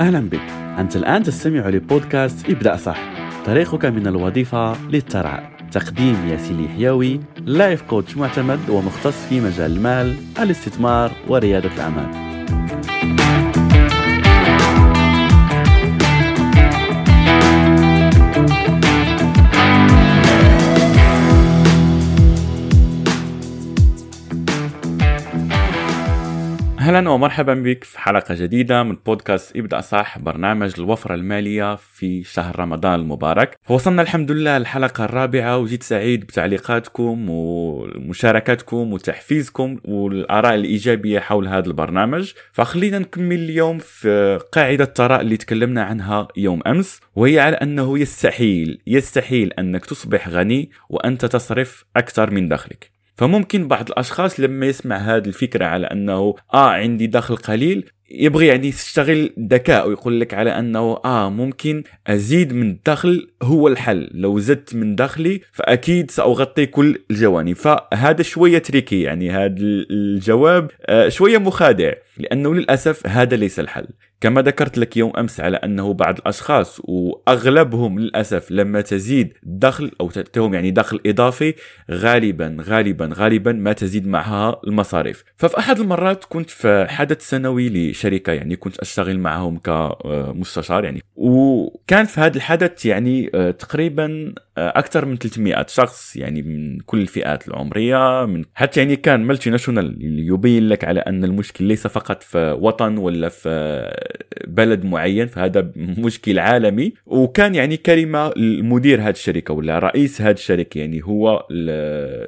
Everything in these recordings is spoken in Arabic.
أهلا بك. أنت الآن تستمع لبودكاست ابدأ صح. طريقك من الوظيفة للثراء تقديم ياسين حيوي لايف كوتش معتمد ومختص في مجال المال الاستثمار وريادة الأعمال. أهلا ومرحبا بك في حلقة جديدة من بودكاست ابدا صح برنامج الوفرة المالية في شهر رمضان المبارك. وصلنا الحمد لله الحلقة الرابعة وجيت سعيد بتعليقاتكم ومشاركاتكم وتحفيزكم والآراء الإيجابية حول هذا البرنامج. فخلينا نكمل اليوم في قاعدة الثراء اللي تكلمنا عنها يوم أمس وهي على أنه يستحيل يستحيل أنك تصبح غني وأنت تصرف أكثر من دخلك. فممكن بعض الأشخاص لما يسمع هذه الفكرة على أنه آه عندي دخل قليل يبغي يعني يستغل ذكاء ويقول لك على أنه آه ممكن أزيد من الدخل هو الحل. لو زدت من دخلي فأكيد سأغطي كل الجوانب. فهذا شوية تريكي يعني هذا الجواب آه شوية مخادع لأنه للأسف هذا ليس الحل. كما ذكرت لك يوم أمس على أنه بعض الأشخاص وأغلبهم للأسف لما تزيد دخل أو تأتيهم يعني دخل إضافي غالبا غالبا غالبا ما تزيد معها المصاريف. ففي أحد المرات كنت في حدث سنوي لشركة يعني كنت أشتغل معهم كمستشار يعني وكان في هذا الحدث يعني آه، تقريبا أكثر من 300 شخص يعني من كل الفئات العمرية من حتى يعني كان ملتي ناشونال يبين لك على أن المشكل ليس فقط في وطن ولا في بلد معين فهذا مشكل عالمي. وكان يعني كلمة المدير هذه الشركة ولا رئيس هذه الشركة يعني هو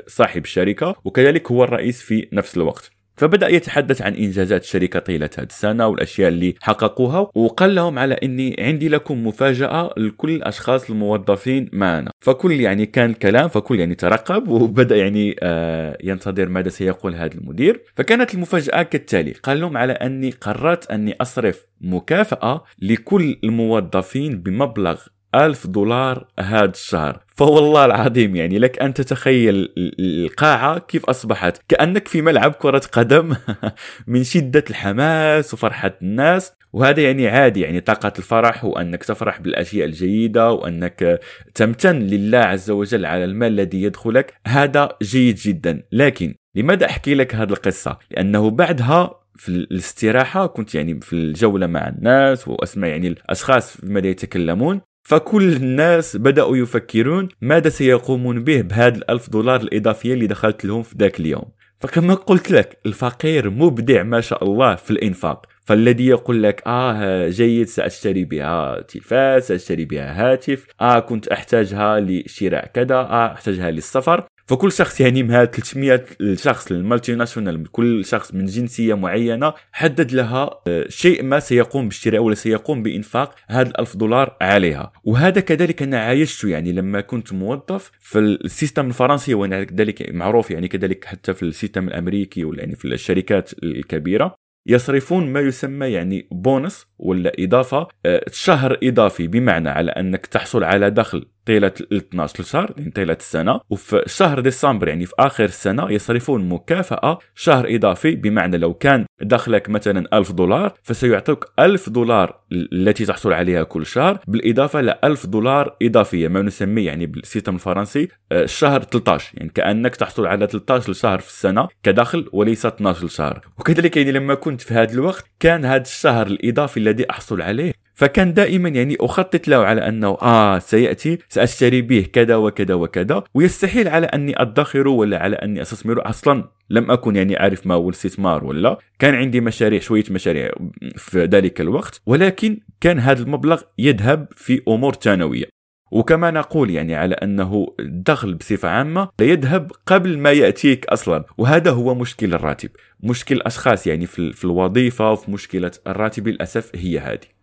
صاحب الشركة وكذلك هو الرئيس في نفس الوقت. فبدأ يتحدث عن إنجازات الشركة طيلة هذه السنة والأشياء اللي حققوها وقال لهم على إني عندي لكم مفاجأة لكل الأشخاص الموظفين معنا. فكل يعني كان كلام فكل يعني ترقب وبدأ يعني آه ينتظر ماذا سيقول هذا المدير. فكانت المفاجأة كالتالي قال لهم على أني قررت أني أصرف مكافأة لكل الموظفين بمبلغ ألف دولار هذا الشهر. فوالله العظيم يعني لك أن تتخيل القاعة كيف أصبحت. كأنك في ملعب كرة قدم من شدة الحماس وفرحة الناس. وهذا يعني عادي يعني طاقة الفرح وأنك تفرح بالأشياء الجيدة وأنك تمتن لله عز وجل على المال الذي يدخلك. هذا جيد جدا. لكن لماذا أحكي لك هذه القصة؟ لأنه بعدها في الاستراحة كنت يعني في الجولة مع الناس وأسمع يعني الأشخاص ماذا يتكلمون. فكل الناس بدأوا يفكرون ماذا سيقومون به بهذا الألف دولار الإضافية اللي دخلت لهم في ذاك اليوم. فكما قلت لك الفقير مبدع ما شاء الله في الإنفاق. فالذي يقول لك آه جيد سأشتري بها تلفاز سأشتري بها هاتف. آه كنت أحتاجها لشراء كذا. آه أحتاجها للسفر. فكل شخص يعني من هاد 300 شخص ال multinational كل شخص من جنسية معينة حدد لها آه، شيء ما سيقوم بالشراء ولا سيقوم بإنفاق هذا الألف دولار عليها. وهذا كذلك أنا عايشته يعني لما كنت موظف في ال system الفرنسي وأنا كذلك معروف يعني كذلك حتى في ال system الأمريكي ولا يعني في الشركات الكبيرة. يصرفون ما يسمى يعني بونص ولا إضافة آه، شهر إضافي بمعنى على أنك تحصل على دخل طيله ال 12 شهر يعني طيله السنة. وفي شهر ديسمبر يعني في آخر السنة يصرفون مكافأة شهر إضافي بمعنى لو كان دخلك مثلا 1000 دولار فسيعطوك 1000 دولار التي تحصل عليها كل شهر بالإضافة ل 1000 دولار إضافية ما نسميه يعني بالسيستم الفرنسي الشهر آه، 13 يعني كأنك تحصل على 13 شهر في السنة كدخل وليس 12 شهر وكذلك يعني لما كنت في هذا الوقت كان هذا الشهر الإضافي الذي أحصل عليه فكان دائما يعني أخطط له على أنه آه سيأتي سأشتري به كذا وكذا وكذا ويستحيل على أني أدخر ولا على أني أستثمر أصلا. لم أكن يعني عارف ما هو الاستثمار ولا كان عندي مشاريع شوية مشاريع في ذلك الوقت ولكن كان هذا المبلغ يذهب في أمور ثانوية. وكما نقول يعني على أنه الدخل بصفة عامة لا يذهب قبل ما يأتيك أصلا. وهذا هو مشكل الراتب. مشكل الأشخاص يعني في الوظيفة وفي مشكلة الراتب للأسف هي هذه.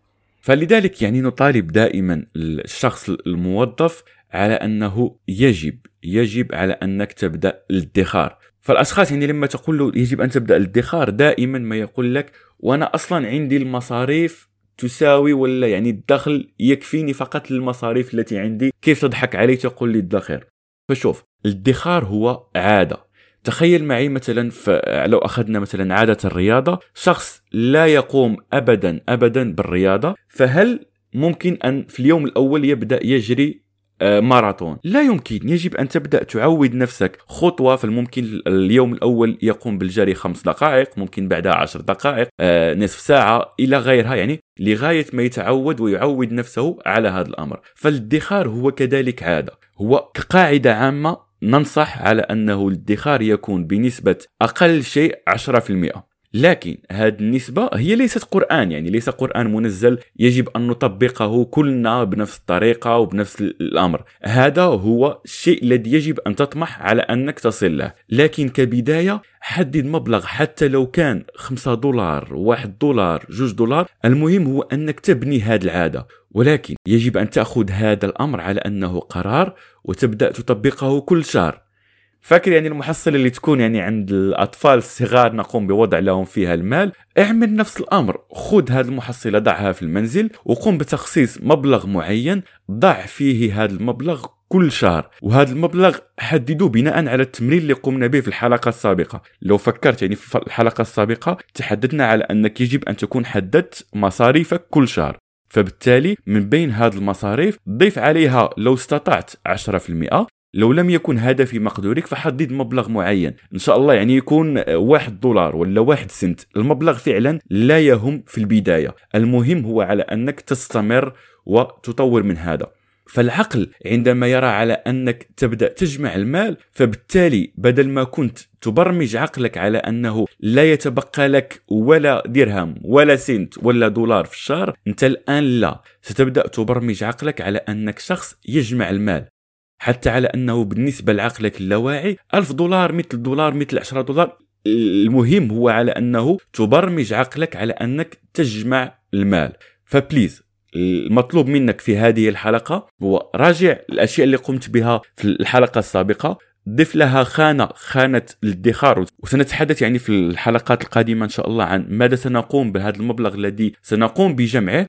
فلذلك يعني نطالب دائما الشخص الموظف على أنه يجب يجب على انك تبدا الادخار. فالأشخاص يعني لما تقول له يجب أن تبدأ الادخار دائما ما يقول لك وأنا أصلا عندي المصاريف تساوي ولا يعني الدخل يكفيني فقط للمصاريف التي عندي. كيف تضحك علي تقول لي ادخر فشوف الادخار هو عادة. تخيل معي مثلا لو أخذنا مثلا عادة الرياضة شخص لا يقوم ابدا ابدا بالرياضة فهل ممكن أن في اليوم الأول يبدأ يجري آه، ماراثون؟ لا يمكن. يجب أن تبدأ تعود نفسك خطوة فالممكن اليوم الأول يقوم بالجري خمس دقائق ممكن بعدها عشر دقائق آه، نصف ساعة إلى غيرها يعني لغاية ما يتعود ويعود نفسه على هذا الأمر. فالادخار هو كذلك عادة هو كقاعدة عامة ننصح على أنه الادخار يكون بنسبة أقل شيء 10% لكن هذه النسبة هي ليست قرآن يعني ليس قرآن منزل يجب أن نطبقه كلنا بنفس الطريقة وبنفس الأمر. هذا هو الشيء الذي يجب أن تطمح على أنك تصل له. لكن كبداية حدد مبلغ حتى لو كان 5 دولار 1 دولار 2 دولار المهم هو أنك تبني هذه العادة. ولكن يجب أن تأخذ هذا الأمر على أنه قرار وتبدأ تطبقه كل شهر. فاكر يعني المحصلة اللي تكون يعني عند الأطفال الصغار نقوم بوضع لهم فيها المال؟ اعمل نفس الأمر خذ هذه المحصلة ضعها في المنزل وقم بتخصيص مبلغ معين ضع فيه هذا المبلغ كل شهر وهذا المبلغ حدده بناء على التمرين اللي قمنا به في الحلقة السابقة. لو فكرت يعني في الحلقة السابقة تحددنا على أنك يجب أن تكون حددت مصاريفك كل شهر. فبالتالي من بين هذه المصاريف ضيف عليها لو استطعت 10% لو لم يكن هذا في مقدورك فحدد مبلغ معين. إن شاء الله يعني يكون واحد دولار ولا واحد سنت. المبلغ فعلا لا يهم في البداية. المهم هو على أنك تستمر وتطور من هذا. فالعقل عندما يرى على أنك تبدأ تجمع المال فبالتالي بدل ما كنت تبرمج عقلك على أنه لا يتبقى لك ولا درهم ولا سنت ولا دولار في الشهر أنت الآن لا. ستبدأ تبرمج عقلك على أنك شخص يجمع المال. حتى على أنه بالنسبة لعقلك اللاواعي ألف دولار مثل دولار مثل 10 دولار المهم هو على أنه تبرمج عقلك على أنك تجمع المال. فبليز المطلوب منك في هذه الحلقة هو راجع الأشياء اللي قمت بها في الحلقة السابقة ضف لها خانة خانة الادخار وسنتحدث يعني في الحلقات القادمة إن شاء الله عن ماذا سنقوم بهذا المبلغ الذي سنقوم بجمعه.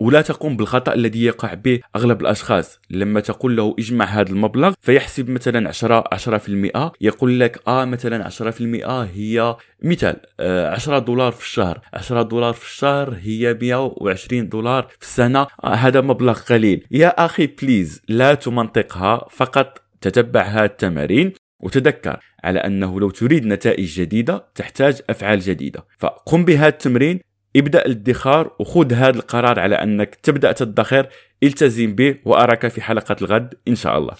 ولا تقوم بالخطأ الذي يقع به أغلب الأشخاص. لما تقول له اجمع هذا المبلغ فيحسب مثلا 10 10% يقول لك آه مثلا 10% هي مثال 10 آه، دولار في الشهر. 10 دولار في الشهر هي 120 دولار في السنة. آه هذا مبلغ قليل. يا أخي بليز لا تمنطقها فقط تتبع هذه التمارين وتذكر على أنه لو تريد نتائج جديدة تحتاج أفعال جديدة. فقم بهذا التمرين ابدأ الادخار وخذ هذا القرار على أنك تبدأ تدخر التزم به وأراك في حلقة الغد إن شاء الله.